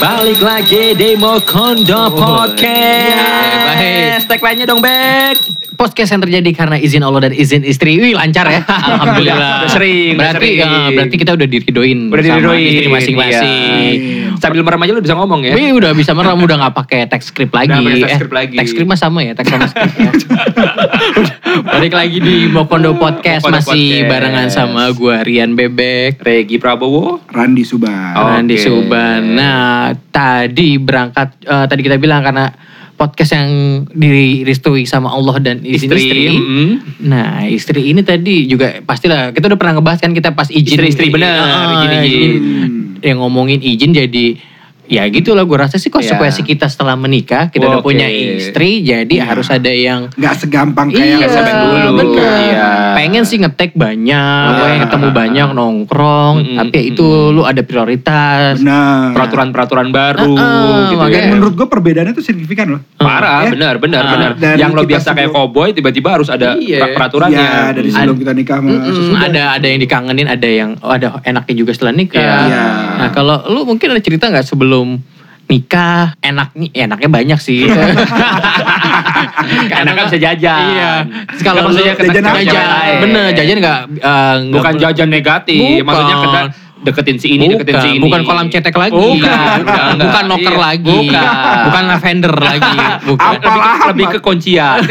Balik lagi Demo Kondo Podcast. baik. Tagline-nya dong, Bek. Podcast yang terjadi karena izin Allah dan izin istri. Wih lancar ya. Alhamdulillah. Udah sering, udah Berarti, sering. eh, berarti kita udah diridoin. Udah sama diridoin, istri masing-masing. iya. Sambil merem aja lu bisa ngomong ya. Wih udah bisa merem udah gak pakai teks script lagi. Udah teks script lagi. Teks script mah sama ya, teks sama script. ya. Udah, Balik lagi di Mokondo Podcast Mokondo masih Podcast. barengan sama gua Rian Bebek. Regi Prabowo. Randi Suban. Oh. Randy Oke. Suban. Nah, tadi berangkat eh, tadi kita bilang karena podcast yang direstui sama Allah dan izin istri. Istri. mm. Nah, istri ini tadi juga pastilah kita udah pernah ngebahas kan kita pas izin Istri-istri bener, Ah, izin-izin. Yang ngomongin izin jadi ya gitulah gue rasa sih konsekuensi Ya. kita setelah menikah kita udah Oke. punya istri jadi Iya. harus ada yang Nggak segampang kayak Iya, sampai dulu. bener. Iya. Pengen sih ngetek banyak, Iya. pengen ketemu banyak nongkrong, Mm-mm, tapi ya itu lu ada prioritas. Peraturan-peraturan baru Ah, gitu makanya ya. Menurut gue perbedaannya tuh signifikan loh. Parah, Ya. benar, benar, Ah. benar. Yang lo biasa kayak sebelum- cowboy tiba-tiba harus ada Iya. per- peraturannya. Iya, dari sebelum kita nikah sama Mm-mm, sesudah. ada ada yang dikangenin, ada yang oh, ada enaknya juga setelah nikah. Iya. Nah kalau lu mungkin ada cerita nggak sebelum nikah enaknya ya enaknya banyak sih. Karena kan bisa jajan. Iya. Kalau maksudnya lu- kena- jajan jajan lain. bener jajan nggak eh, nggak Bukan perlu- jajan negatif, Bukan. maksudnya kena deketin si ini, deketin si ini. bukan kolam cetek lagi, Bukan, bukan, bukan, bukan locker Iya, lagi, bukan. bukan lavender lagi, bukan. Apa? lebih, Apalah, lebih ke kuncian.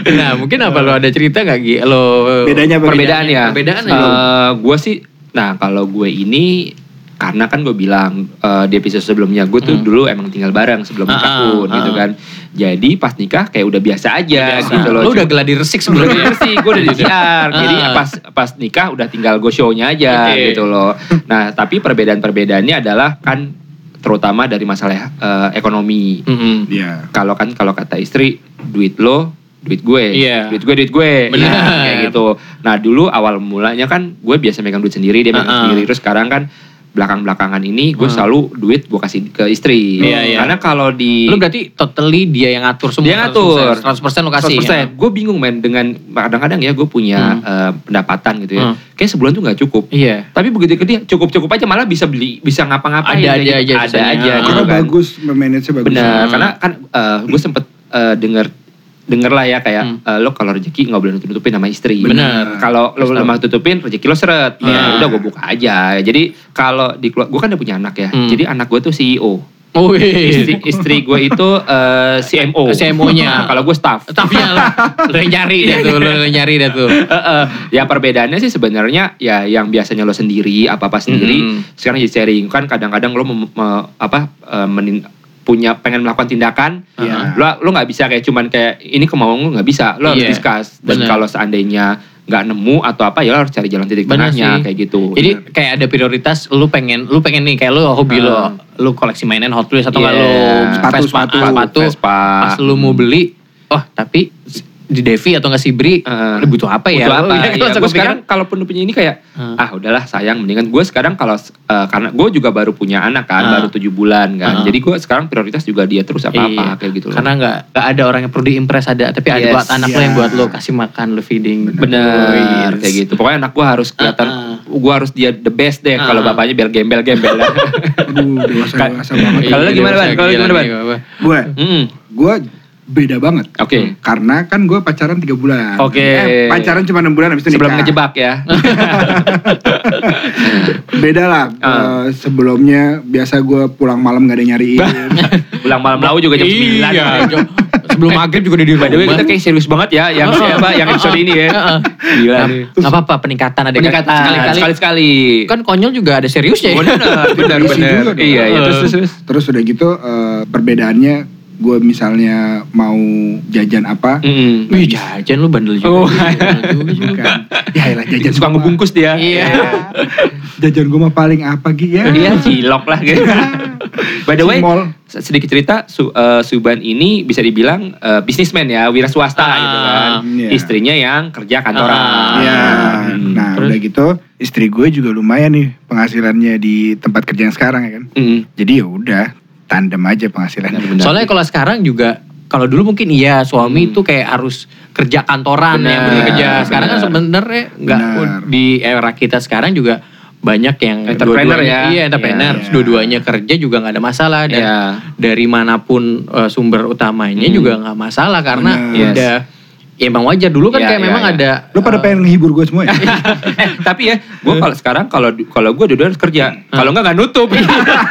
Nah mungkin apa lo ada cerita nggak Gi? Lo Bedanya? Perbedaan ya. Perbedaan Eh, aja. gue sih, nah kalau gue ini karena kan gue bilang eh, di episode sebelumnya gue tuh Hmm. dulu emang tinggal bareng sebelum Ah, nikah ah, pun gitu ah. kan. Jadi pas nikah kayak udah biasa aja Biasa. gitu loh. Lo udah geladi resik sebelum sebelumnya. sih gue udah di JR jadi Ah. pas pas nikah udah tinggal go show-nya aja Oke. gitu loh nah tapi perbedaan-perbedaannya adalah kan terutama dari masalah eh, ekonomi Mm-mm. Iya. kalau kan kalau kata istri duit lo duit gue Iya. duit gue duit gue Benar. Ya, kayak gitu nah dulu awal mulanya kan gue biasa megang duit sendiri dia megang Ah, ah. sendiri terus sekarang kan belakang-belakangan ini gue Ah. selalu duit gue kasih ke istri Iya, iya. karena kalau di Lo berarti totally dia yang ngatur semua. Dia ngatur. 100% lo kasih. 100%. Gue bingung men dengan kadang-kadang ya gue punya Hmm. eh, pendapatan gitu ya. Hmm. Kayak sebulan tuh nggak cukup. Iya. Tapi begitu ke dia cukup-cukup aja malah bisa beli, bisa ngapa-ngapain. Ada kayak aja gitu. aja Ada aja. Ah. gitu Karena kan. bagus, memanage bagus. Benar. Hmm. Karena kan gue sempet eh, denger denger lah ya kayak Hmm. eh, lo kalau rezeki nggak boleh nutup-nutupin sama istri. Benar. Kalau lo lemah tutupin rezeki lo seret. Iya. Ya udah gue buka aja. Jadi kalau di gue kan udah punya anak ya. Hmm. Jadi anak gue tuh CEO. Oh Istri, istri gue itu eh, CMO. CMO-nya. Nah, kalau gue staff. Staffnya lo, lo yang nyari deh tuh, lo yang nyari deh tuh. Heeh. ya perbedaannya sih sebenarnya ya yang biasanya lo sendiri apa apa sendiri Mm-mm. sekarang jadi sharing kan kadang-kadang lo mem- me- apa eh, menin- punya pengen melakukan tindakan Iya. lo lo nggak bisa kayak cuman kayak ini kemauan lo nggak bisa lo harus Iya, discuss dan kalau seandainya nggak nemu atau apa ya lo harus cari jalan titik tengahnya kayak gitu Jadi kayak ada prioritas lu pengen lu pengen nih kayak lu hobi lu Ah. lu koleksi mainan Hot Wheels atau nggak Iya. lu Sepatu, Vespa, sepatu. sepatu. Vespa. Pas lu mau beli, oh tapi di Devi atau nggak si Bri, Eh, lu butuh apa ya? Butuh apa? ya, Iya, langsung gue kepikiran. sekarang kalaupun lu punya ini kayak Hmm. ah udahlah sayang mendingan gue sekarang kalau eh, karena gue juga baru punya anak kan Ah. baru tujuh bulan kan Ah. jadi gue sekarang prioritas juga dia terus apa apa Iya. kayak gitu loh. Karena nggak nggak ada orang yang perlu diimpress ada, tapi ada Yes. buat anak lu Iya. yang buat lu kasih makan, lu feeding. Bener Yes. kayak gitu. Pokoknya anak gue harus kelihatan, Ah, gue harus dia the best deh. Ah. Kalau bapaknya biar gembel-gembel. Aduh, dewasa-dewasa banget. Kalau Iya, gimana, Ban? Kalau gimana, Ban? Gue, gue beda banget. Oke. Karena kan gue pacaran tiga bulan. Oke. Eh, pacaran cuma enam bulan habis itu Sebelum nikah. ngejebak ya. Beda lah. Ah. Eh, sebelumnya biasa gue pulang malam gak ada nyariin. Pulang malam lau juga jam 9. Iya, jam- sebelum maghrib juga udah di By the way rumah. kita kayak serius banget ya yang siapa yang episode ini ya. Gila nih. Nggak apa-apa peningkatan ada Peningkatan sekali-kali. sekali-sekali. Kan konyol juga ada seriusnya ya. Bener, bener, Isi bener. juga dong. Iya, iya. Terus, terus, terus. Terus udah gitu eh, perbedaannya gue misalnya mau jajan apa, Mm. Wih jajan lu bandel juga. Oh. Juga sih lu. bukan. ya elah jajan Suka ngebungkus dia. Iya. Jajan gue mah paling apa gitu ya. Iya, cilok lah gitu. By the way, Cimol. sedikit cerita Su- eh, Suban ini bisa dibilang eh, bisnismen ya, wira swasta Ah, gitu kan. iya. Istrinya yang kerja kantoran. Ah, Iya. Hmm. Nah Terus? udah gitu istri gue juga lumayan nih penghasilannya di tempat kerja yang sekarang ya kan. Mm. Jadi ya udah tandem aja penghasilannya. Benar. Soalnya kalau sekarang juga kalau dulu mungkin iya suami Hmm. itu kayak harus kerja kantoran Benar, yang bekerja. Sekarang kan benar. sebenarnya nggak di era kita sekarang juga banyak yang Entrepreneur dua-duanya- ya. Iya, entrepreneur. Iya. Dua-duanya kerja juga nggak ada masalah dan Iya. dari mana pun eh, sumber utamanya Hmm. juga nggak masalah karena Benar. Yes. Ya emang wajar dulu kan Iya, kayak iya, memang iya. ada Lo pada eh, pengen ngehibur gue semua ya? eh, tapi ya, gue kalau sekarang kalau kalau gue dua kerja, kalau enggak nggak nutup.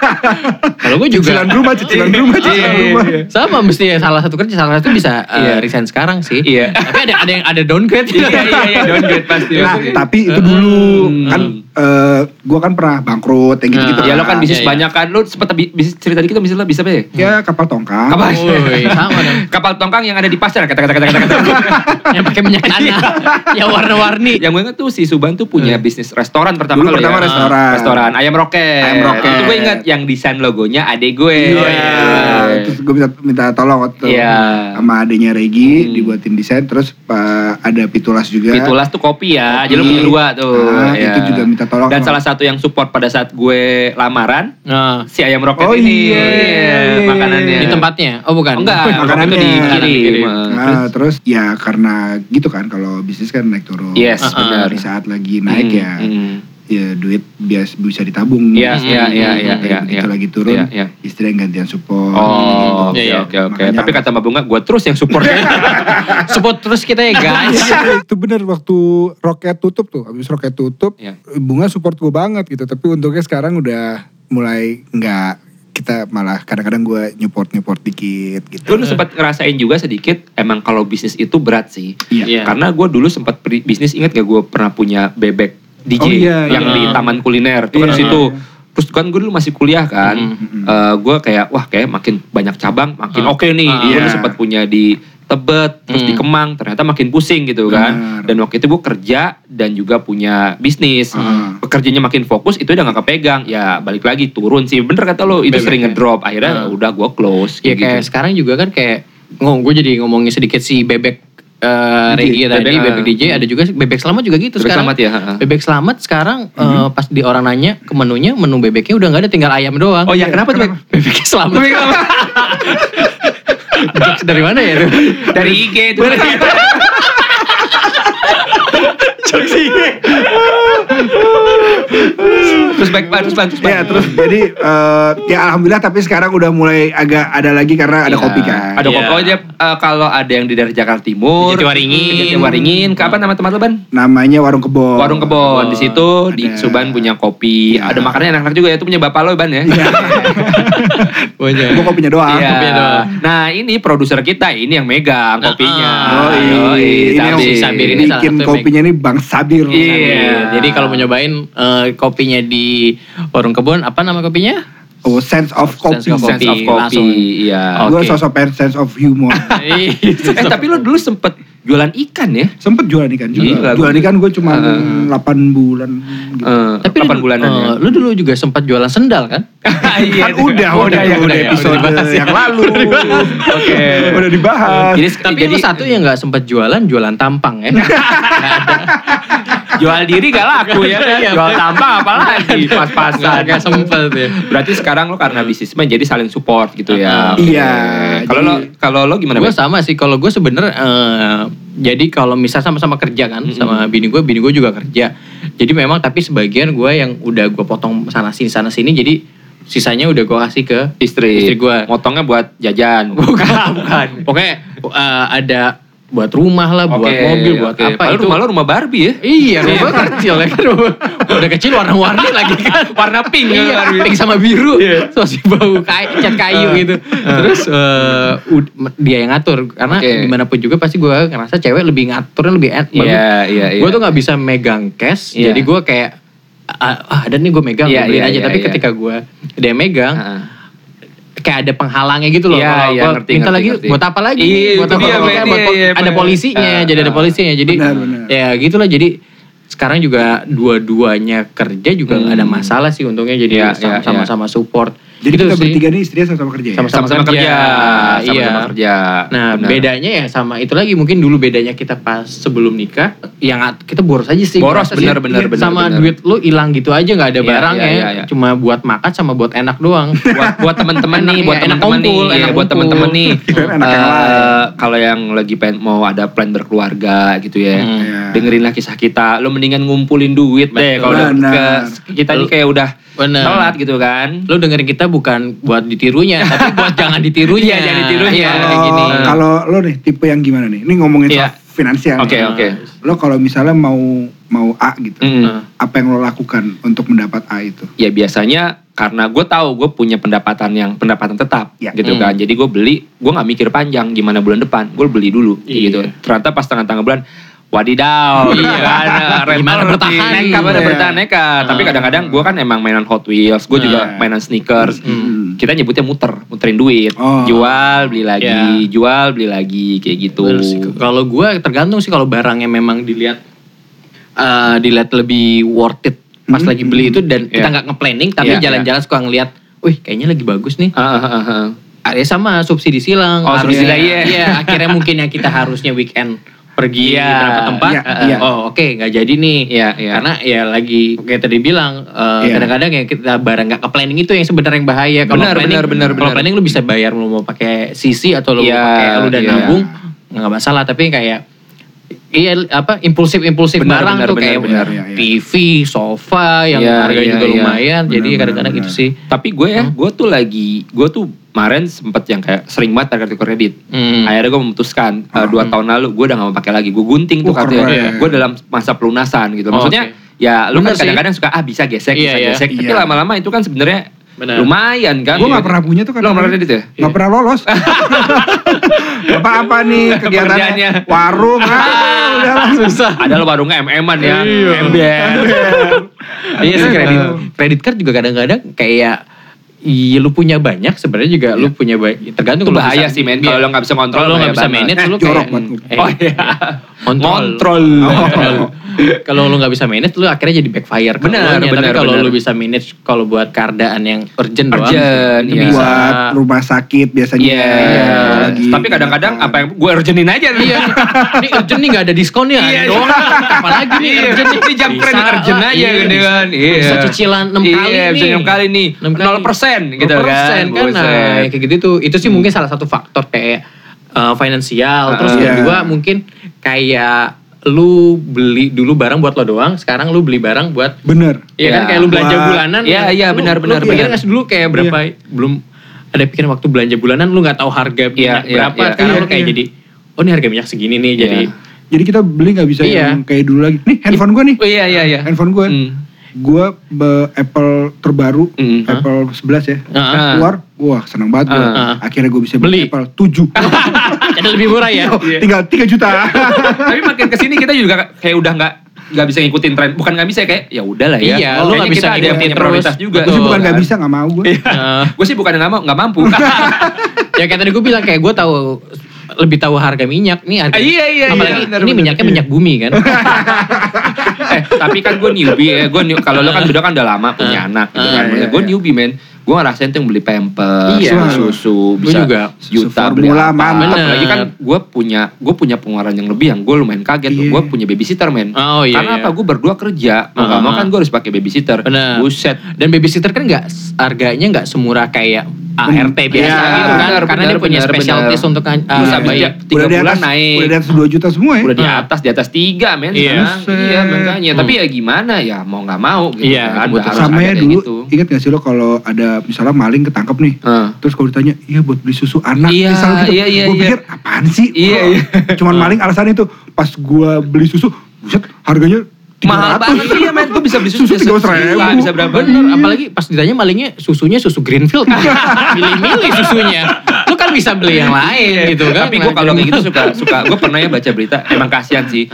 kalau gue juga Cicilan rumah, cicilan rumah, cicilan Iya, rumah. iya. sama mesti ya salah satu kerja salah satu bisa Iya. resign sekarang sih. Iya. Tapi ada ada yang ada downgrade. Iya iya iya downgrade pasti. Nah, tapi itu dulu Hmm. kan eh gue kan pernah bangkrut yang gitu-gitu. ya lo kan bisnis Iya, iya. banyak kan, lo sempat bi- bisnis cerita dikit bisnis lo bisa apa ya? Ya kapal tongkang. Kapal. Woi, sama dong. Kapal tongkang yang ada di pasar kata kata kata kata kata. yang pakai minyak tanah, yang warna-warni. yang gue ingat tuh si Suban tuh punya bisnis restoran pertama Dulu kali pertama ya. restoran. Restoran ayam roket. Ayam roket. Itu gue ingat yang desain logonya adek gue. Iya. Terus gue minta, minta tolong waktu Iya. sama adanya Regi Hmm. dibuatin desain. Terus eh, ada Pitulas juga. Pitulas tuh kopi ya. Kopi. Jadi lo punya dua tuh. Nah, Iya. itu juga minta tolong Dan salah satu yang support pada saat gue lamaran Nah, si ayam roket Oh, ini. iya, iya, iya, makanannya. di tempatnya. Oh bukan. Enggak, Makanannya. dikirim. Dikirim. Nah, terus ya karena gitu kan kalau bisnis kan naik turun. Yes, Uh-uh. benar. Di saat lagi naik Hmm, ya, hmm. Ya duit bias bisa ditabung. Iya, Hmm, iya, iya, iya, Tapi iya. begitu lagi turun, Iya, iya. istri yang gantian support. Oh, oke Iya, iya. oke oke. Makanya- Tapi kata Mbak Bunga, gue terus yang support. Support terus kita ya guys. itu bener waktu roket tutup tuh, habis roket tutup, Iya. bunga support gue banget gitu. Tapi untungnya sekarang udah mulai nggak kita malah kadang-kadang gue nyupport nyupport dikit gitu. gue sempat ngerasain juga sedikit, emang kalau bisnis itu berat sih. Iya. Iya. Karena gue dulu sempat bisnis, ingat gak gue pernah punya bebek DJ Oh, iya, yang iya. di taman kuliner. Itu kan Iya, di situ. iya. Terus kan gue dulu masih kuliah kan. Mhm. gue kayak, wah kayak makin banyak cabang, makin Ah. oke nih. Ah. Gue Iya. sempat punya di Tebet, terus di Hmm. Kemang, ternyata makin pusing gitu kan. Benar. Dan waktu itu gue kerja dan juga punya bisnis. Ah. Pekerjanya makin fokus, itu udah gak kepegang. Ya balik lagi turun sih. Bener kata lo, itu sering ngedrop. Akhirnya Ah. udah gue close. ya kayak kayak gitu. sekarang juga kan kayak ngomong gue jadi ngomongin sedikit si bebek eh Regi tadi Bebek, bebek. DJ ada juga bebek selamat juga gitu Bebek sekarang. selamat ya. Bebek selamat sekarang eh, pas di orang nanya ke menunya menu bebeknya udah nggak ada tinggal ayam doang. Oh ya, kenapa tuh? Bek? Bebeknya selamat. Jokes dari mana ya? tuh? Dari IG itu. terus baik terus Ban, terus Ban. Ya terus jadi eh, ya alhamdulillah tapi sekarang udah mulai agak ada lagi karena ada Iya. kopi kan. Ada Iya. kopi. Oh dia eh, kalau ada yang di daerah Jakarta Timur, Di Jatiwaringin. di Jatiwaringin, ke apa nama tempat lo Ban? Namanya warung kebon. Warung Kebon. Di situ di Ada. Suban punya kopi. Iya. Ada makanannya enak-enak juga ya. Itu punya bapak lo Ban ya. Punya. Gua kopinya doang. Iya. kopinya doang. Nah ini produser kita ini yang megang kopinya. Oh, iya. Ini yang Sabir. si Sabir ini salah bikin kopinya ini Bang Sabir. Iya. Jadi kalau mau nyobain eh, kopinya di warung kebun, apa nama kopinya? Oh, sense of Sense kopi. of Sense of kopi. langsung. Iya. Gue Oke. sosok pengen sense of humor. Eh tapi lo dulu sempet jualan ikan ya? Sempet jualan ikan juga. Iya, jualan ikan gue cuma Heeh. 8 bulan gitu. Eh, Tapi delapan lu, bulanan ya. eh, lu dulu juga sempat jualan sendal kan? Iya, kan udah, Oh, udah, ya, udah, ya, episode udah dibahas ya. yang lalu. Oke. Udah dibahas. Jadi, Tapi jadi lu satu yang nggak sempat jualan, jualan tampang ya. jual diri gak laku ya. Iya, jual tampang apalagi pas-pasan. Nggak sempet ya. Berarti sekarang lo karena bisnismen jadi saling support gitu ya. Iya, Kalau lo kalau lo gimana? Gue sama sih, kalau gue sebenernya eh, jadi kalau misal sama-sama kerja kan, Mm-mm. sama bini gue, bini gue juga kerja. Jadi memang tapi sebagian gue yang udah gue potong sana sini sana sini, jadi sisanya udah gue kasih ke Istri. Istri gua. Motongnya buat jajan. bukan, bukan. Pokoknya eh, ada buat rumah lah, buat Oke, mobil, buat apa Padahal itu. lo rumah Barbie ya? Iya, rumah kecil ya kan. Udah kecil warna-warni lagi kan. Warna pink ya, Iya, Barbie. pink sama biru. Iya. Masih bau kayu, cat kayu gitu. Terus ud- dia yang ngatur. Karena Oke. gimana pun juga pasti gue ngerasa cewek lebih ngaturnya lebih en- bagus. Iya, iya, iya. Gue tuh gak bisa megang cash. Iya. Jadi gue kayak, ah ah, ada nih gue megang, Iya, gue beliin iya, aja. iya, Tapi iya. ketika gue dia megang, Heeh. Kayak ada penghalangnya gitu loh. Iya, iya, ngerti, minta ngerti, lagi ngerti. buat apa lagi? Iya, buat apa? Ben. Kan buat Iya, iya, ada polisinya, Ah, jadi ada ah. polisinya. Jadi Benar, benar. ya gitulah. Jadi sekarang juga dua-duanya kerja juga nggak ada Hmm. masalah sih untungnya jadi Iya, iya, sama-sama support. Jadi Itu kita sih. bertiga nih istrinya sama-sama kerja ya? Sama-sama Sama-sama kerja. kerja, Sama-sama iya. kerja. Nah Benar. bedanya ya sama itu lagi mungkin dulu bedanya kita pas sebelum nikah yang kita boros aja sih. Boros, benar, Sama benar. duit lu hilang gitu aja nggak ada Iya, barang iya, ya. iya, iya. Cuma buat makan sama buat enak doang. buat buat teman-teman nih, Enak, buat iya, enak teman-teman nih, iya, enak buat ngumpul. teman-teman nih. Yang Eh. Kalau yang lagi pengen mau ada plan berkeluarga gitu ya, Hmm. Iya. dengerinlah kisah kita. Lo mendingan ngumpulin duit deh kalau kita nih kayak udah Benar. telat gitu kan. lu dengerin kita bukan buat ditirunya, tapi buat jangan ditirunya. Iya, jangan ditirunya. Iya, Kalau gini. kalau lo nih tipe yang gimana nih? Ini ngomongin Iya. soal finansial. Oke nih. oke. Lo kalau misalnya mau mau A gitu, Mm. apa yang lo lakukan untuk mendapat A itu? Ya biasanya karena gue tahu gue punya pendapatan yang pendapatan tetap Ya. gitu Hmm. kan. Jadi gue beli, gue nggak mikir panjang gimana bulan depan, gue beli dulu Iya. gitu. Ternyata pas tengah-tengah bulan Wadidaw, Iya. kan, Gimana bertahan? nekat, Iya. bertahan nekat. Tapi Ah. kadang-kadang gue kan emang mainan Hot Wheels, gue juga Nah. mainan sneakers. Hmm. Kita nyebutnya muter, muterin duit, Oh. jual beli lagi, Iya. jual beli lagi kayak gitu. Kalau gue tergantung sih kalau barangnya memang dilihat eh, dilihat lebih worth it pas Hmm. lagi beli itu dan kita Iya. nggak nge-planning tapi Iya, jalan-jalan suka ngeliat, wih kayaknya lagi bagus nih. Ah, ah. Ada sama subsidi silang. Oh, subsidi silang, iya. Iya, akhirnya mungkin yang kita harusnya weekend pergi Iya. beberapa tempat. Iya, eh, iya. Oh oke nggak jadi nih. Iya, iya. Karena ya lagi kayak tadi bilang eh, Iya. kadang-kadang ya kita barang nggak ke planning itu yang sebenarnya yang bahaya. Kalau Benar, planning, benar, benar, Kalau benar. planning lu bisa bayar lu mau pakai sisi atau lu Iya, mau pakai lu udah iya. nabung nggak masalah. Tapi kayak Iya apa impulsif impulsif Benar, barang benar, tuh benar, kayak benar. Iya, iya. TV, sofa yang Iya, harganya iya, juga iya. lumayan. Jadi Benar, kadang-kadang benar, itu sih. Tapi gue ya, gue tuh lagi, gue tuh kemarin sempet yang kayak sering banget pakai kartu kredit. Hmm. Akhirnya gue memutuskan uh, dua tahun lalu gue udah gak mau pakai lagi. Gue gunting tuh Oh, kartunya. keren. Gue dalam masa pelunasan gitu. Oh, Maksudnya oke. ya lu Bener kan sih. kadang-kadang suka ah bisa gesek, Iya, bisa iya. gesek. Tapi Iya. lama-lama itu kan sebenarnya Benar. lumayan kan. Gue Iya. gak pernah punya tuh kan. Gak pernah kredit ya? Gak pernah lolos. Apa-apa nih kegiatannya? Warung. Ah, udah lah. Susah. Ada lo warungnya MM-an ya. Iya. Ember. Iya sih kredit kredit card juga kadang-kadang kayak Iya lu punya banyak sebenarnya juga lu punya banyak tergantung Itu lu bahaya bisa- sih men. iya. Kalau lo gak bisa kontrol. Kalau lu nggak bisa manage Eh, lu jorok kayak eh, Oh iya. kontrol. Kontrol. Kontrol. kalau lu nggak bisa manage lu akhirnya jadi backfire Benar, benar, tapi kalau lu bisa manage kalau buat keadaan yang urgent, doang Urgent, itu iya. bisa. Buat rumah sakit biasanya. Iya. lagi Tapi kadang-kadang makan. apa yang gue urgenin aja nih. Iya, ini urgent nih gak ada diskon ya, Iya. doang. Apalagi nih Iya, urgent nih. ini jam Bisa kredit urgent aja iya, gitu bisa. kan. Iya. Bisa cicilan 6 kali Iya, bisa nih. 6 kali nih. 6 kali. 0% gitu 0% kan. kan. Nah, kayak gitu tuh. Itu sih mungkin salah satu faktor kayak uh, finansial. Terus Iya. kedua mungkin kayak lu beli dulu barang buat lo doang, sekarang lu beli barang buat Bener. Iya kan Ya, kayak lu belanja buat- bulanan. Iya, lu- iya, lu- benar, lu benar, benar. nggak sih dulu kayak berapa belum ada pikiran waktu belanja bulanan lu nggak tahu harga Iya, minyak iya, berapa. iya. Sekarang Iya, lu kayak iya. jadi oh ini harga minyak segini nih Iya. jadi Jadi kita beli nggak bisa Iya. yang kayak dulu lagi. Nih handphone gue nih. Oh iya iya iya. Handphone gue. Hmm. Gue Apple terbaru. Hmm. Apple 11 ya. Heeh. Keluar. Wah seneng banget gue. Heeh. Akhirnya gue bisa beli, Beli. Apple 7. jadi lebih murah ya. Tinggal 3 juta. Tapi makin ke sini kita juga kayak udah nggak nggak bisa ngikutin tren. Bukan nggak bisa kayak ya udahlah ya. Iya, Kayaknya lu nggak bisa ada yang ngikutin prioritas juga. Gue sih bukan Kan? nggak bisa nggak mau gue. Heeh. Gue sih bukan nggak mau nggak mampu. ya kayak tadi gue bilang kayak gue tahu lebih tahu harga minyak nih harga. Ah, iya, iya, Apalagi iya, benar, ini minyaknya minyak bumi kan. eh tapi kan gue newbie ya. Gue new, kalau lo kan udah kan udah lama punya anak gitu kan. iya, gue iya. newbie men. Gue ngerasain tuh yang beli pampers, Iya. susu, bisa juga. juta Susu beli apa. mantap. Apalagi kan gue punya gue punya pengeluaran yang lebih yang gue lumayan kaget. Iya. Gue punya babysitter men. Oh, iya, Karena iya. apa? Gue berdua kerja. Mau Ah, nggak mau kan gue harus pakai babysitter. Benar. Buset. Dan babysitter kan nggak harganya nggak semurah kayak ART biasa Iya, gitu kan. benar, Karena benar, dia punya benar, specialties benar. untuk uh, Terus habis bayi. dia tiga bulan atas, naik. udah di atas 2 juta semua ya. udah di atas di atas tiga men Iya. iya makanya Hmm. tapi ya gimana ya mau nggak mau gitu Iya, kan Sama ada ya dulu, gitu. ingat gak sih lo kalau ada misalnya maling ketangkep nih. Heeh. Terus kalau ditanya, iya buat beli susu anak. Iya, Misal gitu. iya, iya, Gue iya. pikir apaan sih? Iya, iya. Cuman maling alasan itu. Pas gue beli susu, buset harganya 300. mahal banget iya men gue bisa beli susu Susu bisa 300 ribu. bisa berapa Bener, apalagi pas ditanya malingnya susunya susu Greenfield. Milih-milih susunya. Lu kan bisa beli yang lain gitu kan. Iya. tapi gue kalau kayak gitu suka suka gue pernah ya baca berita emang kasihan sih.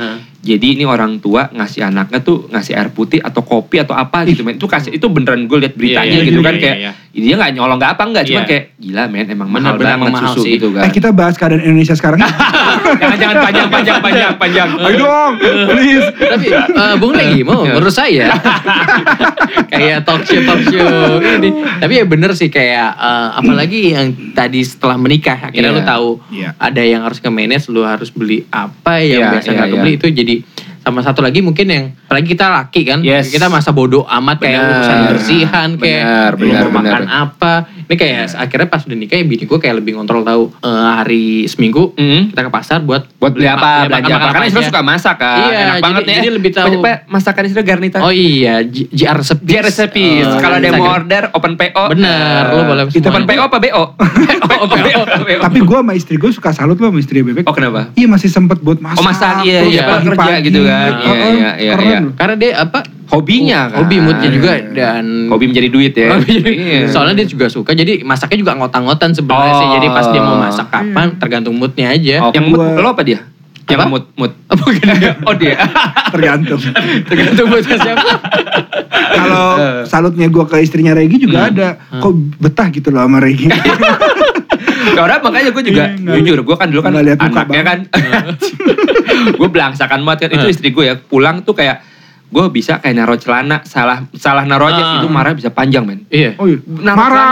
Jadi ini orang tua ngasih anaknya tuh ngasih air putih atau kopi atau apa gitu men. Itu kasih itu beneran gue liat beritanya Iya, iya, gitu iya, kan iya, kayak iya. dia nggak nyolong nggak apa nggak cuman Iya. kayak gila men emang Bener, mahal bener, banget mahal susu sih. gitu kan. Eh kita bahas keadaan Indonesia sekarang. jangan jangan panjang panjang panjang panjang. Ayo dong, please. Tapi eh, Bung Legi mau Iya. menurut saya kayak talk show talk show ini. Tapi ya bener sih kayak eh, apalagi yang tadi setelah menikah akhirnya Iya. lu tahu Iya. ada yang harus ke manage, lu harus beli apa yang Iya, biasa iya, nggak iya. kebeli itu jadi sama satu lagi mungkin yang apalagi kita laki kan Yes. kita masa bodoh amat kayak urusan bersihan kayak Benar, lu benar, mau makan benar. apa ini kayak akhirnya pas udah nikah ya bini gue kayak lebih ngontrol tahu eh, hari seminggu Mm. kita ke pasar buat Buat beli apa, belanja apa. Karena istri suka masak kan. Iya, Enak jadi- banget nih. jadi lebih tahu. Banyak, Pak, masakan istri garnitan. Oh iya, JR Sepis. Dia resepi. Oh, Kalau ada yang mau Instagram. order open PO. Bener, eh, lu boleh Itu open PO apa BO? Oh. Tapi gue sama istri gue suka salut loh sama istri Bebek. Oh kenapa? Iya masih sempet buat masak. Oh, masak, iya, iya. Kerja gitu kan. Iya, iya, iya, iya. loh. Karena dia apa? Hobinya kan. Hobi moodnya juga Iya. dan Hobi menjadi duit ya. Hobi. Iya. Soalnya dia juga suka jadi masaknya juga ngotan-ngotan sebenarnya sih. Oh. Jadi pas dia mau masak kapan tergantung moodnya aja. Oh, yang mood, Gua- lo apa dia? Yang Apa? mood, mood. Apa bukan dia? Oh dia. Tergantung. tergantung moodnya siapa. Kalau salutnya gue ke istrinya Regi juga ada. Kok betah gitu loh sama Regi. Karena makanya gue juga Iya, jujur, gue kan dulu kan anaknya kan, gue belangsakan banget kan. Itu istri gue ya pulang tuh kayak gue bisa kayak naruh celana salah salah naruh aja Ah. itu marah bisa panjang men. Iya. Oh iya. Naruh Marah.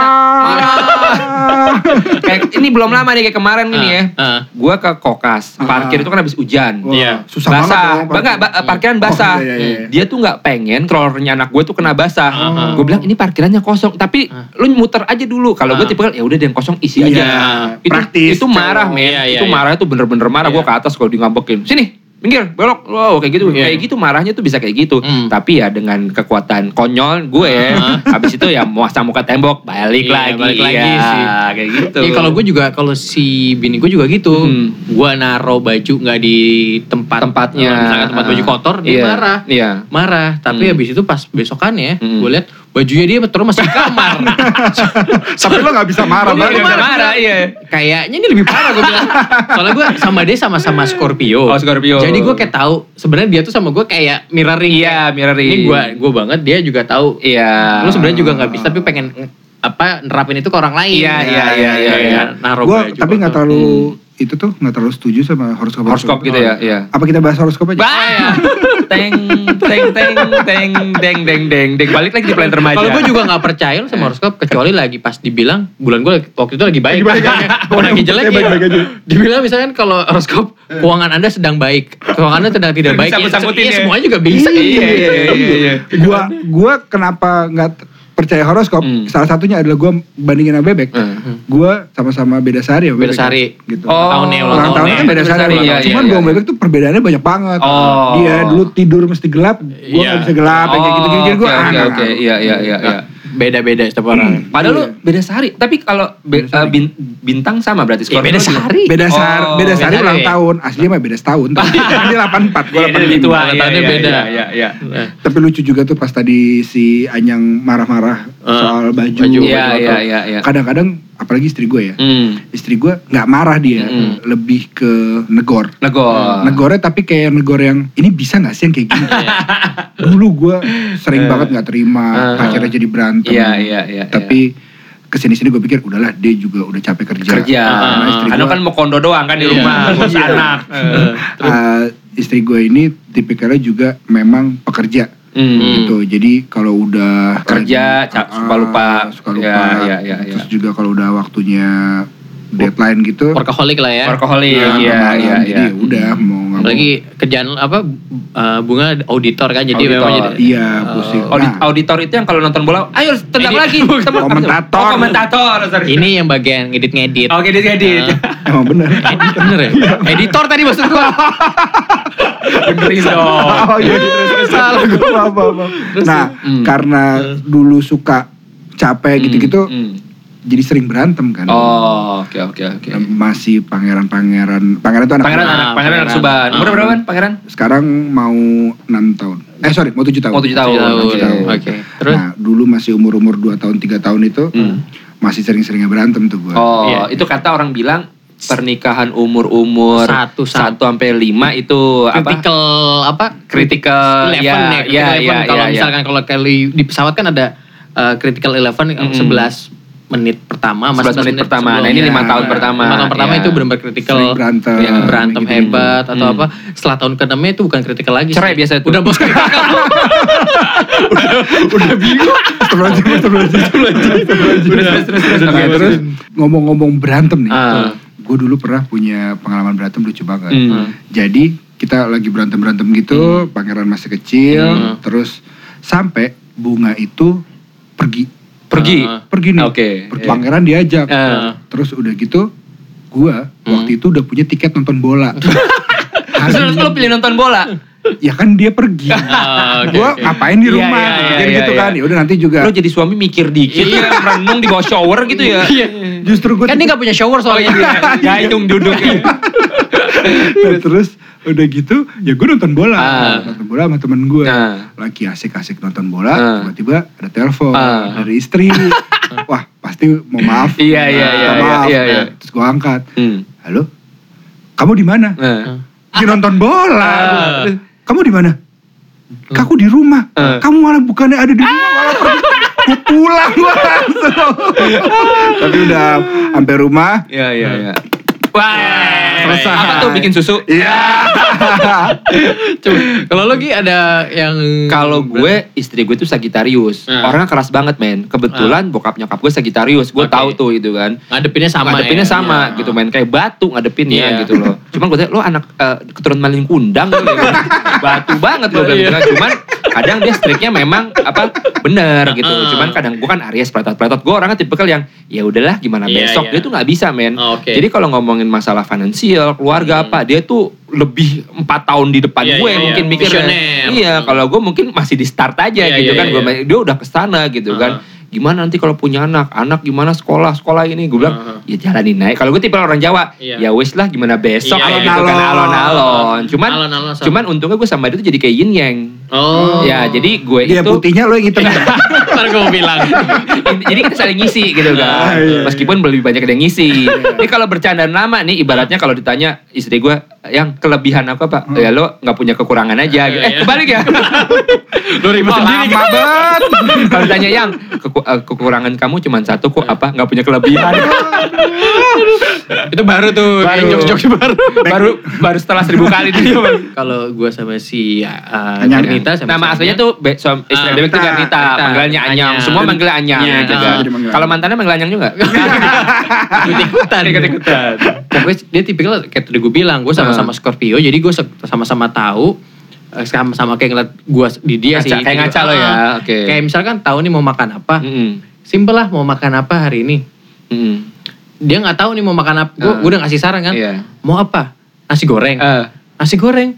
kayak ini belum lama nih kayak kemarin gini ya. Ah. Gue ke kokas, Ah. parkir itu kan habis hujan. Wah, Iya. Susah basah, banget enggak, ba- parkiran basah. Oh, iya, iya, iya. Dia tuh nggak pengen rollernya anak gue tuh kena basah. Ah. Gue bilang ini parkirannya kosong, tapi Ah. lu muter aja dulu. Kalau gue Ah. tipe kan ya udah yang kosong isi Iya, aja. Itu praktis, itu marah men, Iya, iya, itu iya. marah itu bener-bener marah. Gue Iya. ke atas kalau di ngambekin. Sini, minggir, belok. Wow, kayak gitu. Iya. Kayak gitu marahnya tuh bisa kayak gitu. Hmm. Tapi ya dengan kekuatan konyol gue, Ah. habis itu ya mau muka tembok, balik Iya, lagi. balik lagi Iya, sih. Kayak gitu. Iya kalau gue juga kalau si bini gue juga gitu, Hmm. gue naro baju nggak di tempat tempatnya. misalkan tempat baju kotor dia Iya, marah, Iya. marah. Tapi Hmm. habis itu pas besokannya, Hmm. gue lihat bajunya dia terus masih di kamar. Tapi lo gak bisa marah banget. Iya, marah. marah, iya. Kayaknya ini lebih parah gue bilang. Soalnya gue sama dia sama-sama Scorpio. Oh, Scorpio. Jadi gue kayak tahu sebenarnya dia tuh sama gue kayak mirroring. Iya, mirroring. Ini gue gue banget dia juga tahu. Iya. Lu sebenarnya juga nggak bisa tapi pengen apa nerapin itu ke orang lain. Iya, iya, iya, iya, iya. Naruh Gue tapi nggak kotor. terlalu itu tuh nggak terlalu setuju sama horoskop horoskop gitu ya, iya. Apa kita bahas horoskop aja? Bah, teng, teng, teng, teng, deng, deng, deng, deng. Balik lagi di planter remaja. Kalau gue juga nggak percaya sama horoskop kecuali lagi pas dibilang bulan gue waktu itu lagi baik. Lagi baik, ya. Kalau lagi jelek ya. Aja. Dibilang misalkan kalau horoskop keuangan anda sedang baik, keuangan anda sedang tidak baik. Ya, Disambut-sambutin ya, ya. semuanya juga bisa. Iya, iya, iya, iya, iya. Gua gua kenapa nggak percaya horoskop? Hmm. Salah satunya adalah gua bandingin sama Bebek. Hmm. Gua sama-sama beda sehari ya Beda sehari. gitu. Oh, Tahunnya, ulang Ulang tahunnya kan beda ulang iya, tahun. Cuman iya, gua sama iya. Bebek tuh perbedaannya banyak banget. Oh. Dia dulu tidur mesti gelap, gua Iya. nggak bisa gelap, yang kayak gitu-gitu. Jadi gua Oke, oke, ah, oke. Iya, iya, iya, iya. Beda-beda setiap orang. Padahal lu Iya. beda sehari. Tapi kalau be- Beda eh, bin- bintang sama berarti Ya, Scorpio beda juga. sehari. Beda sehari, Oh, beda beda sehari sehari ulang ya? tahun. Aslinya mah beda setahun. Tapi kan dia 84, gua Iya, dia lebih 85. tua. Ulang Iya, tahunnya iya, beda. Iya, iya, iya. Nah, Tapi lucu juga tuh pas tadi si Anyang marah-marah Eh, soal baju. baju, Iya, baju iya, iya, iya. Kadang-kadang apalagi istri gue ya. Hmm. Istri gue nggak marah dia, Mm-mm. lebih ke negor. Negor. Negornya tapi kayak negor yang ini bisa nggak sih yang kayak gini? Dulu gue sering Eh. banget nggak terima, Eh. akhirnya jadi berantem. Iya, iya, iya. Tapi ke sini-sini gue pikir udahlah dia juga udah capek kerja. kerja. Karena istri Karena gue, kan mau kondo doang kan di Iya. rumah, ngurus Iya. anak. Eh, istri gue ini tipikalnya juga memang pekerja. Hmm. gitu. Jadi kalau udah Kerja, lagi- ah, suka lupa. suka lupa. Ya, ya, ya, ya. Terus juga kalau udah waktunya deadline gitu, Workaholic lah ya. Workaholic, nah, iya, malam. iya, Jadi iya. ya udah mau. Apalagi kerjaan apa uh, bunga auditor kan jadi Auditor. memang jadi Iya, pusing. Audit, Nah, auditor itu yang kalau nonton bola, ayo tendang lagi. Komentator. Oh, komentator. sorry. ini yang bagian ngedit-ngedit. Oke, edit edit. emang bener. Edit bener ya? Editor tadi maksud gua. Benerin dong. oh iya, terus salah gue apa apa. Nah, Hmm. karena dulu suka capek gitu-gitu, Hmm. Jadi sering berantem kan. Oh, oke oke oke. Masih pangeran-pangeran, pangeran itu anak Pangeran gua. anak, Ah, pangeran anak pangeran. Suban. Umur berapa kan pangeran? Sekarang mau 6 tahun. Eh sorry, mau 7 tahun. Mau 7 tahun. Tujuh tahun. Oke. tahun. Oke. Terus Nah, dulu masih umur-umur 2 tahun, 3 tahun itu Hmm. masih sering-seringnya berantem tuh gue. Oh, Iya. itu kata orang bilang pernikahan umur-umur Satu, satu. sampai lima itu apa? critical apa Critical, eleven ya, ya, critical ya, eleven. ya, kalau ya, ya. misalkan kalau kali di pesawat kan ada uh, critical eleven Mm-mm. 11 menit pertama sama 11 menit pertama. Nah, ini sebelumnya. lima tahun pertama. lima tahun pertama Ya. itu benar-benar Sering berantem. Ya, berantem gitu. hebat atau Hmm. apa setelah tahun ke itu bukan critical lagi Cerai sih. biasa itu. udah bos critical udah udah bingung. Terus, terus, terus, terus. Terus ngomong-ngomong berantem nih. Ah. Gue dulu pernah punya pengalaman berantem lucu banget. Hmm. Jadi kita lagi berantem-berantem gitu, pangeran masih kecil, Hmm. terus sampai bunga itu pergi. Pergi. Ah. Pergi nih. Oke. Per- Pangeran diajak. Ah. Terus udah gitu, gua Hmm. waktu itu udah punya tiket nonton bola. Terus lo pilih nonton bola? ya kan dia pergi. Ah, oke, gua oke. ngapain di Iya, rumah? iya, Pikir iya, gitu iya. kan. Ya udah nanti juga. Lo jadi suami mikir dikit Iya. ya, merenung di bawah shower gitu ya. Iya. Justru gue kan dia nggak punya shower Oh iya, soalnya dia hitung duduk. Nah, terus udah gitu ya gue nonton bola Ah. nonton bola sama temen gue Ah. lagi asik-asik nonton bola Ah. tiba-tiba ada telepon Ah. dari istri wah pasti mau maaf Iya, iya, iya, maaf iya, iya. terus gue angkat Hmm. halo kamu di mana Nah. di nonton bola Ah. kamu di mana aku di rumah Ah. kamu malah bukannya ada di rumah malah gue pulang gue langsung tapi udah sampai rumah Iya, iya, iya. Wah, Selesai. apa tuh bikin susu? iya Coba, kalau lo Gi ada yang Kalau gue istri gue tuh Sagitarius, Ah. orangnya keras banget men. Kebetulan bokap nyokap gue Sagitarius, gue Oke. tahu tuh itu kan. ngadepinnya sama ngadepinnya ya? sama Iya. gitu main kayak batu ngadepinnya Iya. gitu loh. Cuman gue tanya lo anak eh, keturunan maling kundang gitu. batu banget lo bilang gitu kan. Cuman kadang dia striknya memang apa bener gitu. Ah. Cuman kadang gue kan Aries peletot-peletot. Gue orangnya tipikal yang ya udahlah gimana Iya, besok. iya. Dia tuh nggak bisa men. Oh, oke. Jadi kalau ngomongin masalah finansial, keluarga Hmm. apa, dia tuh lebih empat tahun di depan Iya, gue iya, mungkin iya. mikirnya. Iya, kalau gue mungkin masih di start aja Iya, gitu iya, kan. iya. Gua- dia udah ke sana gitu Ah. kan. Gimana nanti kalau punya anak, anak gimana sekolah, sekolah ini. Gue bilang, Ah. ya jalanin naik. Kalau gue tipe orang Jawa, Iya. ya wis lah gimana besok Iya, gitu iya. kan alon-alon. Cuman Alon-alon cuman untungnya gue sama dia tuh jadi kayak yin yang. oh Ya, jadi gue dia itu putihnya lo yang hitam Ntar gue mau bilang jadi kita saling ngisi gitu Ah, kan. iya. Meskipun lebih banyak yang ngisi. Ini kalau bercandaan lama nih ibaratnya kalau ditanya istri gue yang kelebihan apa Pak? Ya lo nggak punya kekurangan aja. gitu. Eh kebalik ya. Lo ribet sendiri kan? lama banget kalau ditanya yang keku- eh, kekurangan kamu cuma satu kok apa nggak punya kelebihan. Itu baru tuh Baru. kayak jokes-jokes baru baru baru setelah seribu kali dia. Kalau gue sama si uh, Anyang. Garnita sama Nama aslinya tuh be, suam, istri Ah, Bebek tuh Garnita. Panggilannya Anyang. Semua manggil Anyang Iya, gitu ah. manggil Kalau mantannya manggil Anyang juga? ikut-ikutan. Ikut-ikutan. Pokoknya dia tipikal kayak tadi gue bilang, gue sama-sama Ah. Scorpio, jadi gue sama-sama tahu eh, sama-sama kayak ngeliat gue di dia Ngaca, sih. kayak ngaca lo ya, Ah. oke. Kayak misalkan tahu nih mau makan apa, Mm-mm. simpel lah mau makan apa hari ini. Mm-mm. Dia nggak tahu nih mau makan apa, gue Ah. udah ngasih saran kan, Iya. mau apa? Nasi goreng. Eh. Nasi goreng.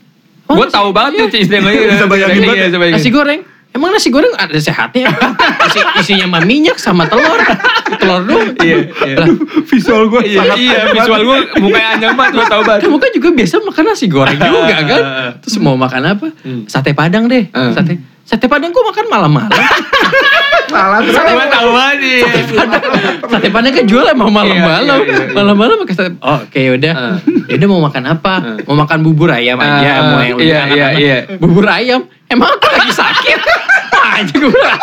Oh, Gue tahu banget tuh istri gue. Bisa bayangin Iya, banget. Nasi goreng. Emang nasi goreng ada sehatnya? Isi, isinya mah minyak sama telur. telur doang. Iya, iya. Lah, visual gue Iya, iya, visual gue mukanya anyang banget, gue tau banget. kamu kan juga biasa makan nasi goreng juga kan? Terus mau makan apa? Hmm. Sate padang deh. Sate Sate padang kok makan malam-malam. salah terus Gue tau banget nih. Sate padang kan jual emang malam-malam. Iya, iya, iya. Malam-malam pakai sate. Oh, oke yaudah. Hmm. Yaudah mau makan apa? Hmm. Mau makan bubur ayam aja. Ah, mau yang iya, lebih iya, anak-anak. iya. Bubur ayam. Emang aku lagi sakit? Aja gue bilang.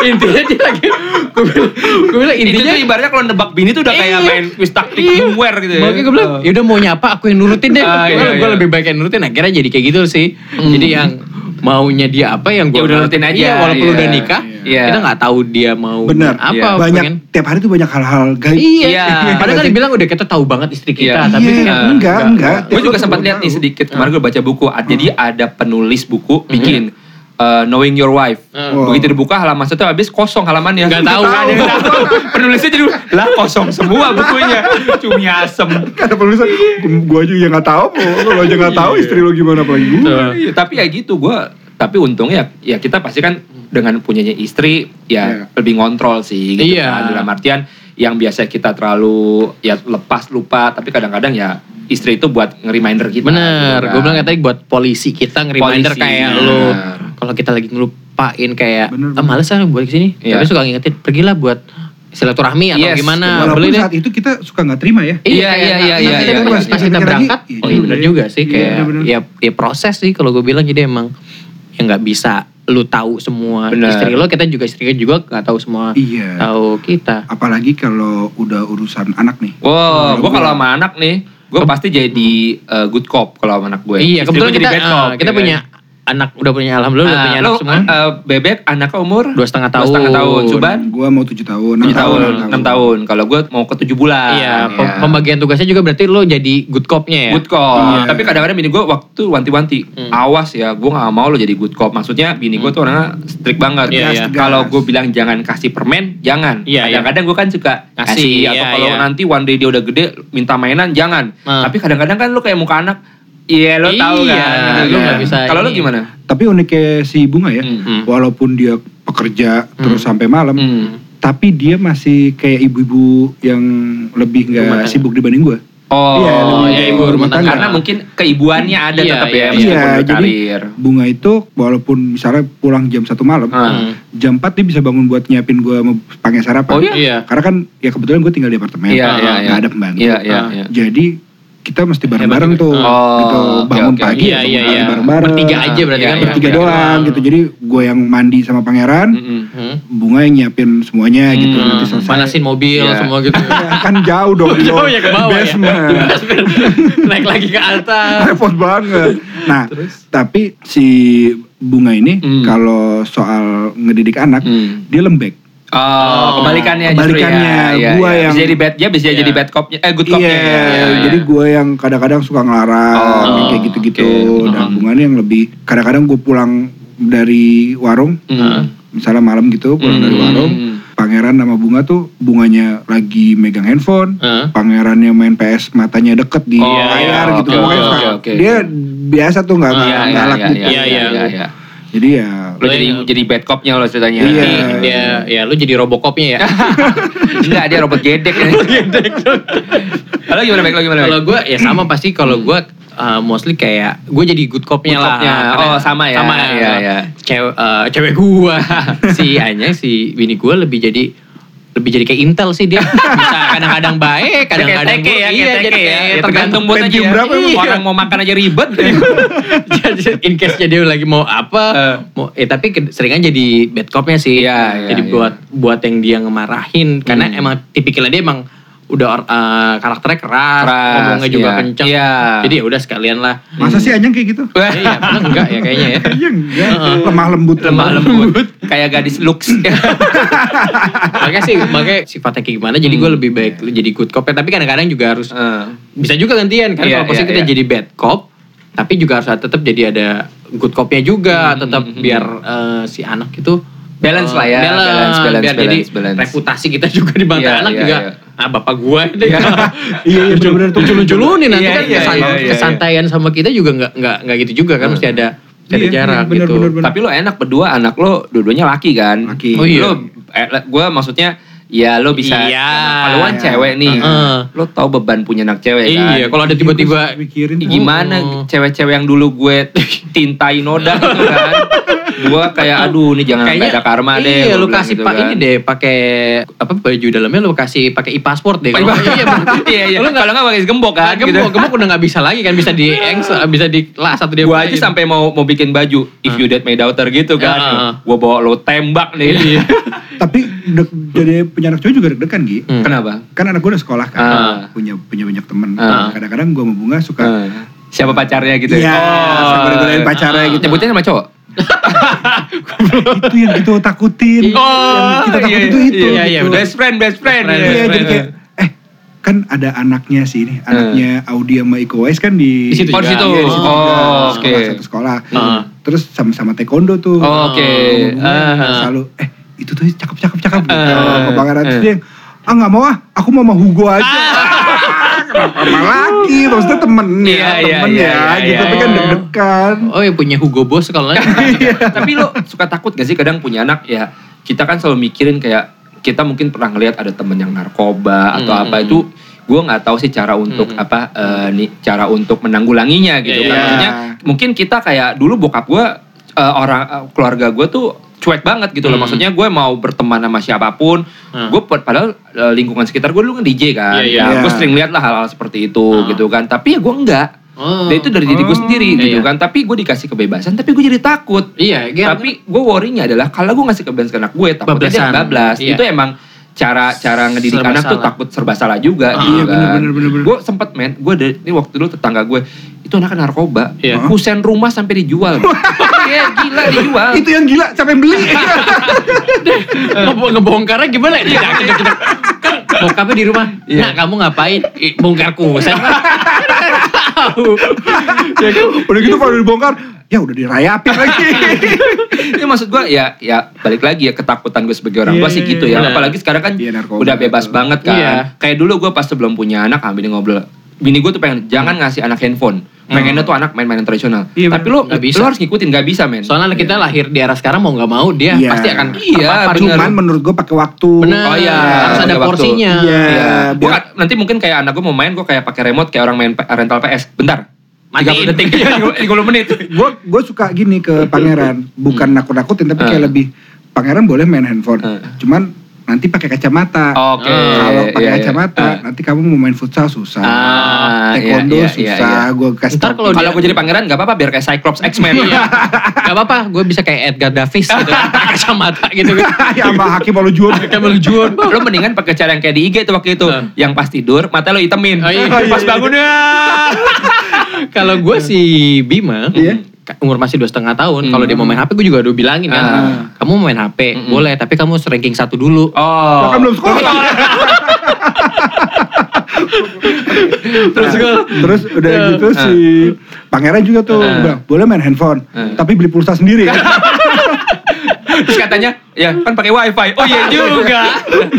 Intinya dia lagi. Gue bilang, gue bilang Itu intinya. tuh ibaratnya kalau nebak bini tuh udah kayak Iya. main quiz taktik Iya. gitu ya. Makanya gue bilang, yaudah mau nyapa aku yang nurutin deh. Ah, gue iya, iya. lebih baik yang nurutin. Akhirnya jadi kayak gitu sih. Jadi yang maunya dia apa yang gue Ya udah nurutin aja, Iya, walaupun iya. udah nikah, Iya. kita nggak tahu dia mau bener apa. Iya. banyak pengen- tiap hari tuh banyak hal-hal gaib Iya. Iya. Padahal kan dibilang udah kita tahu banget istri kita, Iya. tapi Iya, kan enggak, enggak. Gue juga sempat lihat nih sedikit kemarin gue baca buku. Ah, Jadi ada penulis buku bikin uh, Knowing Your Wife. Hmm. Begitu dibuka halaman satu habis kosong halamannya. Nggak tahu. Ada yang tahu. Penulisnya jadi lah kosong semua bukunya. Cumi asem. Kata penulisan, gue aja yang nggak tahu, lo aja nggak tahu istri lo gimana apalagi gue. Iya, tapi ya gitu gue tapi untungnya ya kita pasti kan dengan punyanya istri ya Iya. lebih ngontrol sih gitu Iya. kan dalam artian yang biasa kita terlalu ya lepas lupa tapi kadang-kadang ya istri itu buat nge-reminder kita Bener, gitu kan. gue bilang tadi buat polisi kita nge-reminder Polisi, kayak bener. lu kalau kita lagi ngelupain kayak Bener, ah bener. males ah buat ke sini Iya. tapi suka ngingetin pergilah buat silaturahmi atau Yes, gimana Walaupun beli deh. saat itu kita suka nggak terima ya. Iya, iya, iya, nanti iya, kita iya, pas- iya. pas kita Lagi, berangkat, iya oh iya juga benar juga sih Iya, kayak ya ya proses sih kalau gue bilang jadi emang ya nggak bisa lu tahu semua Bener. istri lo kita juga istri juga nggak tahu semua Iya. tahu kita Apalagi kalau udah urusan anak nih. Wow, gue kalau sama anak nih, gue pasti jadi uh, good cop kalau sama anak gue. iya Istri kebetulan gue jadi kita bad cop, kita ya punya kan? Anak udah punya alhamdulillah udah Ah, punya lo, anak semua uh, bebek anaknya umur dua setengah dua tahun setengah tahun. Suban Gua mau tujuh tahun, enam tujuh tahun, enam tahun. Kalau gue mau ke tujuh bulan. Iya, pem- Iya. pembagian tugasnya juga berarti lo jadi good cop-nya ya. Good cop. Iya. Tapi kadang-kadang bini gue waktu wanti-wanti, Hmm. awas ya, gue gak mau lo jadi good cop. Maksudnya bini gue tuh orangnya strict banget. Iya, iya. Kalau gue bilang jangan kasih permen, jangan. Iya, iya. kadang-kadang gue kan suka Ngasih, kasih. Atau kalau iya. nanti one day dia udah gede minta mainan, jangan. Hmm. Tapi kadang-kadang kan lo kayak muka anak, iya lo tahu Iya, kan. lo Iya. nggak bisa Kalau lo gimana? Tapi uniknya si Bunga ya, Hmm. walaupun dia pekerja terus sampai malam, Hmm. tapi dia masih kayak ibu-ibu yang lebih nggak sibuk dibanding gue. Oh, Iya, lebih iya, ke ibu rumah tangga. Karena mungkin keibuannya ada Iya, tetap iya, ya, iya. Iya, berkarir. Bunga itu walaupun misalnya pulang jam satu malam, Ah. jam 4 dia bisa bangun buat nyiapin gue pakai sarapan. Oh, iya? Iya. Karena kan ya kebetulan gue tinggal di apartemen, Iya, nggak iya, iya. ada pembantu. Iya, iya, Ah. iya. Jadi kita mesti bareng-bareng juga. tuh, Oh, gitu bangun pagi, Iya, bangun iya, iya. bareng-bareng. Bertiga aja berarti Iya, kan. iya, bertiga iya. doang gitu. Jadi gue yang mandi sama pangeran, Mm-mm. Hmm. bunga yang nyiapin semuanya gitu. Hmm, Nanti selesai. Manasin mobil Iya. semua gitu. Ya, kan jauh dong di Jauh ya ke bawah ya. basement. Naik lagi ke atas. Repot banget. Nah, tapi si bunga ini Hmm. kalau soal ngedidik anak, Hmm. dia lembek. Oh, kebalikannya justru Kebalikannya, ya. Iya, gua iya. yang- bisa jadi bad dia bisa Iya. jadi bad copnya eh good copnya. Iya, ya. Iya, jadi iya. gue yang kadang-kadang suka ngelarang Oh, kayak gitu-gitu. oke. Dan Hmm. bunga ini yang lebih kadang-kadang gue pulang dari warung, Hmm. misalnya malam gitu pulang dari Hmm. warung, pangeran sama bunga tuh bunganya lagi megang handphone, Heeh. pangerannya main PS matanya deket di Oh, layar iya, gitu. suka- oke, oke. dia biasa tuh nggak Iya, iya, galak iya, gitu. iya, Iya, iya, iya. Jadi ya Lo jadi jadi bad copnya lo ceritanya. Iya. Dia ya lu jadi robokopnya ya. Enggak, dia robot gedek. Kalau gimana baik lo gimana? Kalau gue ya sama pasti kalau gue uh, mostly kayak gue jadi good copnya lah. copnya. Oh, sama ya. Sama Iya, iya. Cewek uh, cewek gue si Anya si bini gue lebih jadi lebih jadi kayak Intel sih dia. Bisa kadang-kadang baik, kadang-kadang ya, Iya, jadi ya. kayak Ya, tergantung mood aja ya. berapa emang? Orang mau makan aja ribet. Jadi in case nya dia lagi mau apa, Eh. mau eh tapi seringan jadi bad copnya sih. Iya, iya, jadi iya. buat buat yang dia ngemarahin karena Hmm. emang tipikalnya dia emang udah eh, karakternya keras, Keras, ngomongnya juga iya. kenceng. Iya. Jadi ya udah sekalian lah. masa sih Anyang kayak gitu? Iya, padahal enggak ya kayaknya ya. Iya enggak, lemah lembut. lemah lembut kayak gadis looks. makanya sih, makanya sifatnya kayak gimana. Jadi gue lebih baik jadi good cop. Tapi kadang-kadang juga harus Eh. bisa juga gantian kan. Iya, Kalau posisi iya, kita iya. jadi bad cop, tapi juga harus tetap jadi ada good copnya juga. Hmm, Tetap hmm, hmm. biar eh, si anak itu Balance lah ya, balance, balance, balance, biar jadi balance, balance. reputasi kita juga di mata Iya, anak iya, juga. iya. Ah bapak gua ini Iya, iya, bener-bener tuh. Lucu-lucunin nanti Iya, kan iya, kesan- iya, iya, kesantaian sama kita juga nggak nggak nggak gitu juga kan mesti ada mesti ada Iya, jarak bener, gitu. bener, bener. Tapi lo enak berdua anak lo dua-duanya laki kan? Laki. Oh, iya. Lo eh, gue maksudnya ya lo bisa Iya. kalau kan Iya. cewek nih. Heeh. Lo tau beban punya anak cewek kan? Iya, kalau ada tiba-tiba mikirin tuh. Gimana Oh. cewek-cewek yang dulu gue tintai noda gitu kan? gue kayak aduh ini jangan sampai ada karma deh. Iya, gua lu bilang kasih gitu pak kan. ini deh, pakai apa baju dalamnya lu kasih pakai e-passport deh. Kalau- iya, bener. iya, iya. Lu nggak- Kalau nggak pakai gembok kan? Nah, gembok, gembok udah nggak bisa lagi kan bisa di bisa di las atau dia Gue aja sampai mau mau bikin baju if you date my daughter gitu kan. Heeh. Gue bawa lo tembak nih. Tapi deg- jadi punya anak cowok juga deg-degan Gi. Hmm. Kenapa? Kan anak gue udah sekolah kan, Ah. punya punya banyak temen. Ah. Kadang-kadang gue sama Bunga suka Eh, Siapa pacarnya gitu? Iya, sambil godain Eh, pacarnya gitu. Nyebutnya sama cowok? itu yang kita takutin. yang kita takut itu itu. iya, iya, gitu. Best friend, best friend. Best friend, Iya, best jadi friend. kayak eh kan ada anaknya sih ini, anaknya Audi sama Iko Uwais kan di Di situ Oh, di juga. situ. Iya, di situ Oh, juga. oke. Sekolah, satu sekolah. Heeh. Terus sama-sama taekwondo tuh. Oh, oke. Bunga Ah. selalu eh itu tuh cakep cakep cakep gitu. Ah. Ke pangeran terus Ah. dia ah nggak mau ah, aku mau sama Hugo aja. Kenapa sama lagi? Maksudnya temen ya, Iya, iya, temen iya, ya, iya, gitu. iya. Tapi kan deg-degan. Oh ya punya Hugo Boss kalau Tapi lo suka takut gak sih kadang punya anak ya kita kan selalu mikirin kayak kita mungkin pernah ngelihat ada temen yang narkoba atau Hmm. apa itu gue nggak tahu sih cara untuk Hmm. apa eh, nih cara untuk menanggulanginya gitu Iya, kan iya. maksudnya mungkin kita kayak dulu bokap gue eh, orang eh, keluarga gue tuh cuek banget gitu loh. Hmm. Maksudnya gue mau berteman sama siapa pun. Hmm. Gue padahal eh, lingkungan sekitar gue dulu kan DJ kan. Iya, iya. Ya, gue Iya. sering lihat lah hal-hal seperti itu Hmm. gitu kan. Tapi ya gue enggak. Oh. Dan itu dari diri gue Oh, sendiri iya, gitu iya. kan. Tapi gue dikasih kebebasan, tapi gue jadi takut. Iya, iya. Tapi gue worry-nya adalah kalau gue ngasih kebebasan ke anak gue, takutnya dia bablas. Iya. Itu emang cara cara ngedidik Serba anak tuh takut serba salah juga Ah, gitu iya, kan. bener, bener, bener, bener. Gue sempet men, gue dari ini waktu dulu tetangga gue itu anak narkoba, Iya. kusen rumah sampai dijual. Iya gila dijual. Itu yang gila, siapa yang beli? Ngebo- ngebongkarnya gimana? Iya. Tidak, tidak, tidak. Kan bokapnya di rumah. Nah, kamu ngapain? Bongkar kusen. Tahu. ya kan? Udah gitu kalau dibongkar, ya udah dirayapin lagi. Ini maksud gue ya ya balik lagi ya ketakutan gue sebagai orang Iya, tua sih gitu ya. Apalagi sekarang kan Iya, narkoba. udah bebas banget kan. Iya. Kayak dulu gue pas sebelum punya anak ambil ngobrol. Bini gue tuh pengen jangan ngasih anak handphone. Pengennya tuh anak main-mainan tradisional. Iya, Tapi lu Nggak bisa. lu harus ngikutin nggak bisa men. Soalnya anak kita lahir di era sekarang mau nggak mau dia Iya. pasti akan Iya, terpapar. bener. Cuman menurut gue pakai waktu. Bener. Oh iya, harus ada porsinya. Iya. Iya. Gua biar- nanti mungkin kayak anak gue mau main gue kayak pakai remote kayak orang main rental PS. Bentar. Matiin. 30 detik 30 menit. gue gue suka gini ke pangeran bukan nakut-nakutin tapi kayak Hmm. lebih pangeran boleh main handphone Hmm. cuman nanti pakai kacamata Oke. kalau pakai iya, iya. kacamata Ah. nanti kamu mau main futsal susah Ah, taekwondo iya, iya, iya, susah gue kasih Ntar kalau Kalau gue jadi pangeran nggak apa-apa biar kayak Cyclops X-Men. Iya. Gak apa-apa, gue bisa kayak Edgar Davis gitu. Pakai kacamata gitu ya sama hakim malu jual Kayak melujuan. lo mendingan pakai cara yang kayak di IG tuh waktu itu, yang pas tidur mata lo hitemin. Oh, iya. Pas bangun ya. Kalau gue si Bima, Iya. Umur masih dua setengah tahun. Hmm. Kalau dia mau main HP, gue juga udah bilangin kan. Ah. Kamu mau main HP, Mm-mm. boleh. Tapi kamu ranking satu dulu. Oh. kan belum sekolah Terus gue, terus udah Ya. gitu si pangeran juga tuh bilang boleh main handphone tapi beli pulsa sendiri Terus katanya, ya kan pakai wifi. Oh iya juga.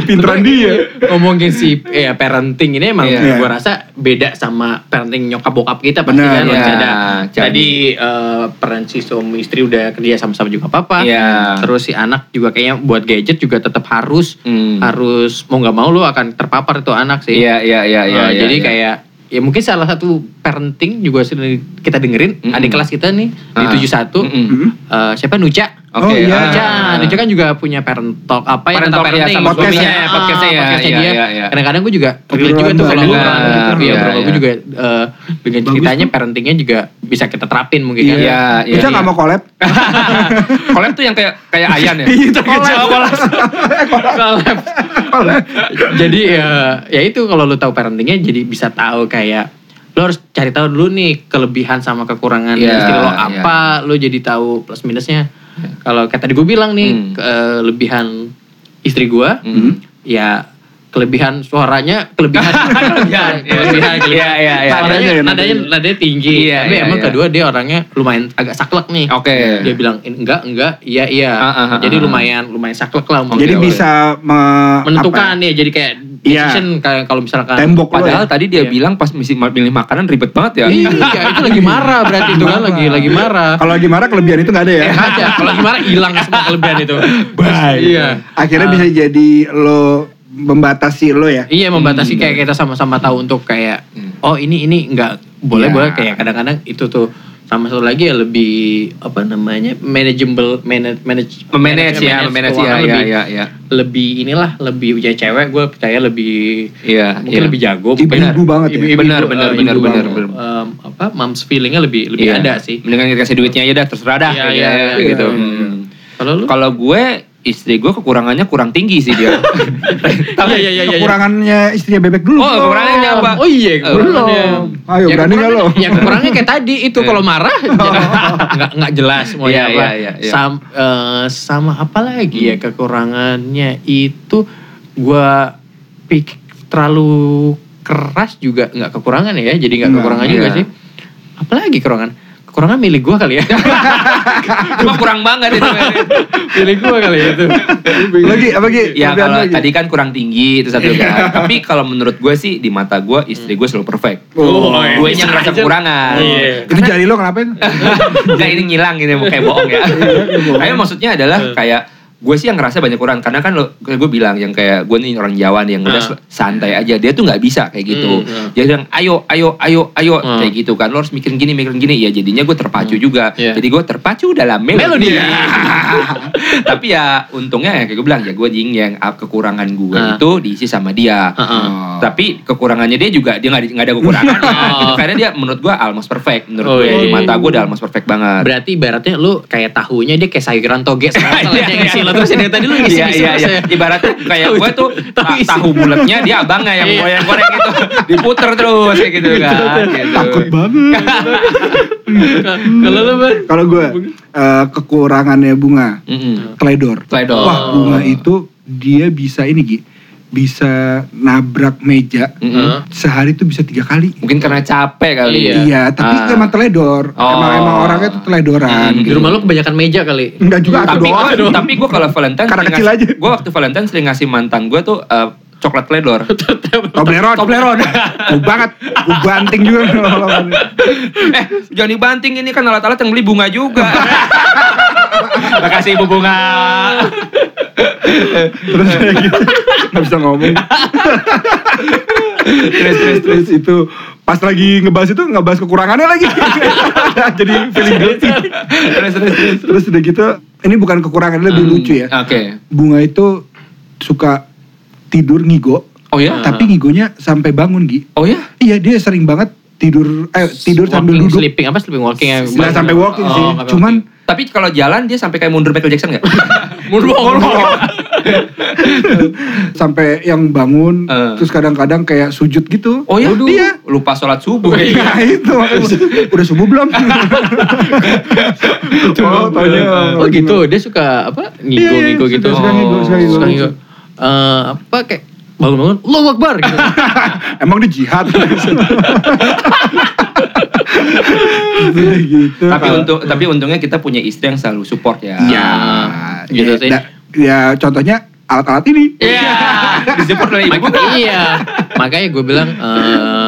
pinteran dia ngomongin si ya parenting ini emang Iya. gue rasa beda sama parenting nyokap bokap kita pasti Benar, kan ada Jadi- tadi eh, peran si suami istri udah kerja sama-sama juga papa Iya. terus si anak juga kayaknya buat gadget juga tetap harus Hmm. harus mau nggak mau lu akan terpapar itu anak sih Iya iya iya iya. Eh, iya, jadi iya. kayak ya mungkin salah satu parenting juga sering kita dengerin Mm-mm. adik kelas kita nih di Ah. 71 Mm-mm. Hmm? eh, siapa Nuca Oke. Oh, iya. ah. Nuca, Nuca kan juga punya parent talk apa ya Parent tentang iya, parenting. sama Podcast suaminya, ya, ah, podcastnya ya, podcastnya iya, dia. iya, iya. Kadang-kadang gue juga relate juga tuh kalau Iya, gitu. Iya, iya, bro, gue iya. juga eh, dengan ceritanya parentingnya juga bisa kita terapin mungkin kan. Iya, iya. bisa nggak iya. mau collab Collab tuh yang kayak kayak Ayan ya. Itu collab. Collab. jadi ya ya itu kalau lu tahu parentingnya jadi bisa tahu kayak lo harus cari tahu dulu nih kelebihan sama kekurangan Iya, istri lo iya. apa lo jadi tahu plus minusnya kalau kayak tadi gue bilang nih Hmm. kelebihan istri gue Hmm. ya kelebihan suaranya kelebihan Kelebihan, iya. kelebihan kelebihan Iya, iya, iya. nadanya Nadanya ya, tinggi Iya, tapi iya, emang iya. kedua dia orangnya lumayan agak saklek nih Oke. dia bilang enggak enggak iya iya Ah, ah, ah, jadi lumayan lumayan saklek lah jadi oke. bisa me- menentukan apa ya jadi kayak decision kayak kalau misalkan Tembok lo Padahal ya. tadi dia Iya. bilang pas misi milih makanan ribet banget ya. iya itu lagi marah berarti itu kan lagi lagi marah kalau lagi marah kelebihan itu nggak ada ya kalau lagi marah hilang semua kelebihan itu Bye. iya akhirnya bisa jadi lo membatasi lo ya iya membatasi Hmm. kayak kita sama-sama tahu untuk kayak Hmm. oh ini ini enggak boleh Iya. boleh kayak kadang-kadang itu tuh sama satu lagi ya lebih apa namanya manageable manage manage Memanage ya, memanage ya, ya, lebih, ya, ya. lebih inilah lebih ya cewek gue percaya lebih Iya, mungkin iya. lebih jago Ibu-ibu banget ya. Ibu-ibu, Benar, eh, benar, ibu benar, benar, banget. benar. Em, apa moms feelingnya lebih lebih Iya. ada sih Mendingan dikasih duitnya aja dah, terserah dah. Gitu iya, ya, iya, gitu. kalau lu Kalau gue istri gue kekurangannya kurang tinggi sih dia. Iya, iya, iya, iya. kekurangannya istrinya bebek dulu Oh, kekurangannya apa? Oh iya, kekurangannya. Belum. Ayo, berani nggak lo? Yang kekurangannya kayak tadi itu kalau marah nggak nggak jelas mau Iya, apa. iya, iya, iya. Sam- eh, sama apa lagi ya Hmm. kekurangannya itu gua pikir terlalu keras juga nggak kekurangan ya. Jadi nggak Nggak, kekurangan juga iya. sih. Apalagi kekurangan? Kekurangan milik gua kali ya. Cuma kurang banget itu. milik gua kali ya itu. lagi apa lagi ya kalau lagi. tadi kan kurang tinggi itu satu kan. Tapi kalau menurut gue sih di mata gue istri gue selalu perfect. Oh, iya. gue yang Bisa ngerasa aja. kekurangan. Iya. itu jari lo kenapa Enggak ini ngilang gitu kayak bohong ya. Tapi maksudnya adalah kayak gue sih yang ngerasa banyak kurang karena kan lo kayak gue bilang yang kayak gue nih orang Jawa nih yang udah Ah. santai aja dia tuh nggak bisa kayak gitu Hmm, hmm. dia bilang ayo ayo ayo ayo Hmm. kayak gitu kan lo harus mikirin gini mikirin gini ya jadinya gue terpacu juga Iya. jadi gue terpacu dalam melodi, Melodi. tapi ya untungnya ya kayak gue bilang ya gue jing yang kekurangan gue Ah. itu diisi sama dia ah. tapi kekurangannya dia juga dia nggak ada kekurangannya Oh. gitu karena dia menurut gue almost perfect menurut Oh, gue iya, di iya. mata gue udah almost perfect banget Berarti ibaratnya lu kayak tahunya dia kayak sayuran toge sama Iya, iya. lo terus ya dari tadi lu ngisi Iya iya iya. ya. Ibaratnya kayak gue tuh tahu tahu bulatnya dia abangnya yang Iya. goreng goreng gitu. Diputer terus kayak gitu kan. Gitu. Takut banget. Kalau lu? Kalau gue eh, kekurangannya bunga Mm-mm. teledor. Teledor. Wah bunga itu dia bisa ini Gi, bisa nabrak meja Mm-mm. sehari tuh bisa tiga kali. Mungkin karena capek kali. Iya. Iya, tapi Ah. emang teledor. Oh. Emang emang orangnya tuh teledoran. Hmm, Di rumah lu kebanyakan meja kali. Enggak juga aku Tapi doang. tapi gue kalau Valentine Karena sering kecil ngasih- aja. Gue waktu Valentine sering ngasih mantan gue tuh eh, coklat teledor. Toblerone. Toblerone. Gue banget. Gue banting juga. eh, Johnny Banting ini kan alat-alat yang beli bunga juga. Makasih Ibu Bunga. Terus kayak gitu. Gak bisa ngomong. terus terus terus itu pas lagi ngebahas itu ngebahas kekurangannya lagi. Jadi feeling guilty. terus terus terus. Terus udah gitu, ini bukan kekurangan, ini lebih Hmm, lucu ya. Oke. Bunga itu suka tidur ngigo, Oh ya? tapi ngigonya sampai bangun Gi. Oh ya? Iya dia sering banget tidur eh tidur sambil Walking, duduk. sleeping apa sleeping walking ya? Nggak sampai walking Oh, sih. Cuman Tapi kalau jalan dia sampai kayak mundur Michael Jackson gak? Mundur, sampai yang bangun Eh. terus kadang-kadang kayak sujud gitu. Oh ya? Iya. Lupa sholat subuh. Nah itu udah subuh belum? oh, taunya Oh gitu, dia suka apa? Iya, iya, Ngigo-ngigo gitu. suka ngigo, suka ngigo. Suka ngigo. Eh, apa kayak bangun-bangun, Allahu Akbar gitu. Emang dia jihad. Gitu. tapi Kalau- untung tapi untungnya kita punya istri yang selalu support ya. Ya, gitu ya, sih. da- ya contohnya alat-alat ini. Iya. Disupport oleh ibu. Iya. Makanya gue bilang eh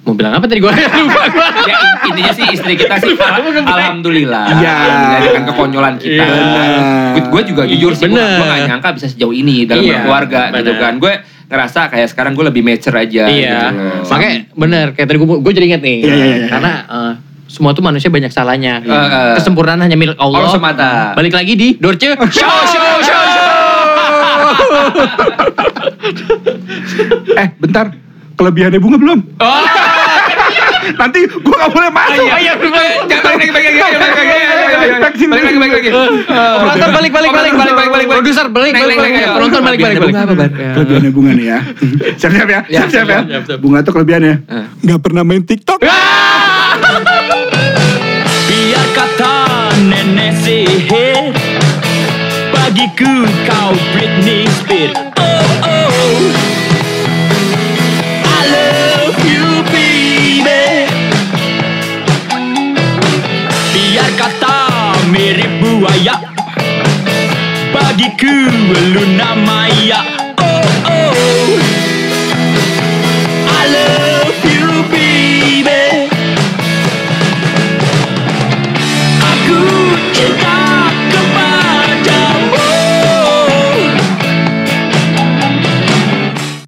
mau bilang apa tadi gue lupa gue. ya in- intinya sih istri kita sih al- alhamdulillah Iya. Dari kan kekonyolan kita. Iya. Gue juga jujur sih gue Bener. gak nyangka bisa sejauh ini dalam Iya, berkeluarga gitu bener. kan. Gue ngerasa kayak sekarang gue lebih mature aja. Iya. gitu. Makanya bener kayak tadi gue gue jadi inget nih. Iya, iya, iya. Karena eh, semua tuh manusia banyak salahnya. Eh, eh. Kesempurnaan hanya milik Allah. Allah semata. Balik lagi di Dorce Show Show Show. eh, bentar. Kelebihannya bunga belum? Oh, Nanti gua gak boleh masuk. iya, iya, jangan balik lagi, balik lagi, balik lagi, balik lagi, balik lagi, balik lagi, balik. Penonton balik balik Oh, balik balik, balik, balik, balik. Produser balik balik balik. ayo. Penonton balik balik balik. Kelebihannya bunga apa? Ya. Kelebihannya bunga nih ya. Siap-siap ya. Ya, ya. siap, siap, siap. Bunga tuh kelebihannya. Eh. Gak pernah main TikTok. Biar kata nenek sihir Bagiku kau Britney Spears Oh oh Bagiku Luna Maya Oh oh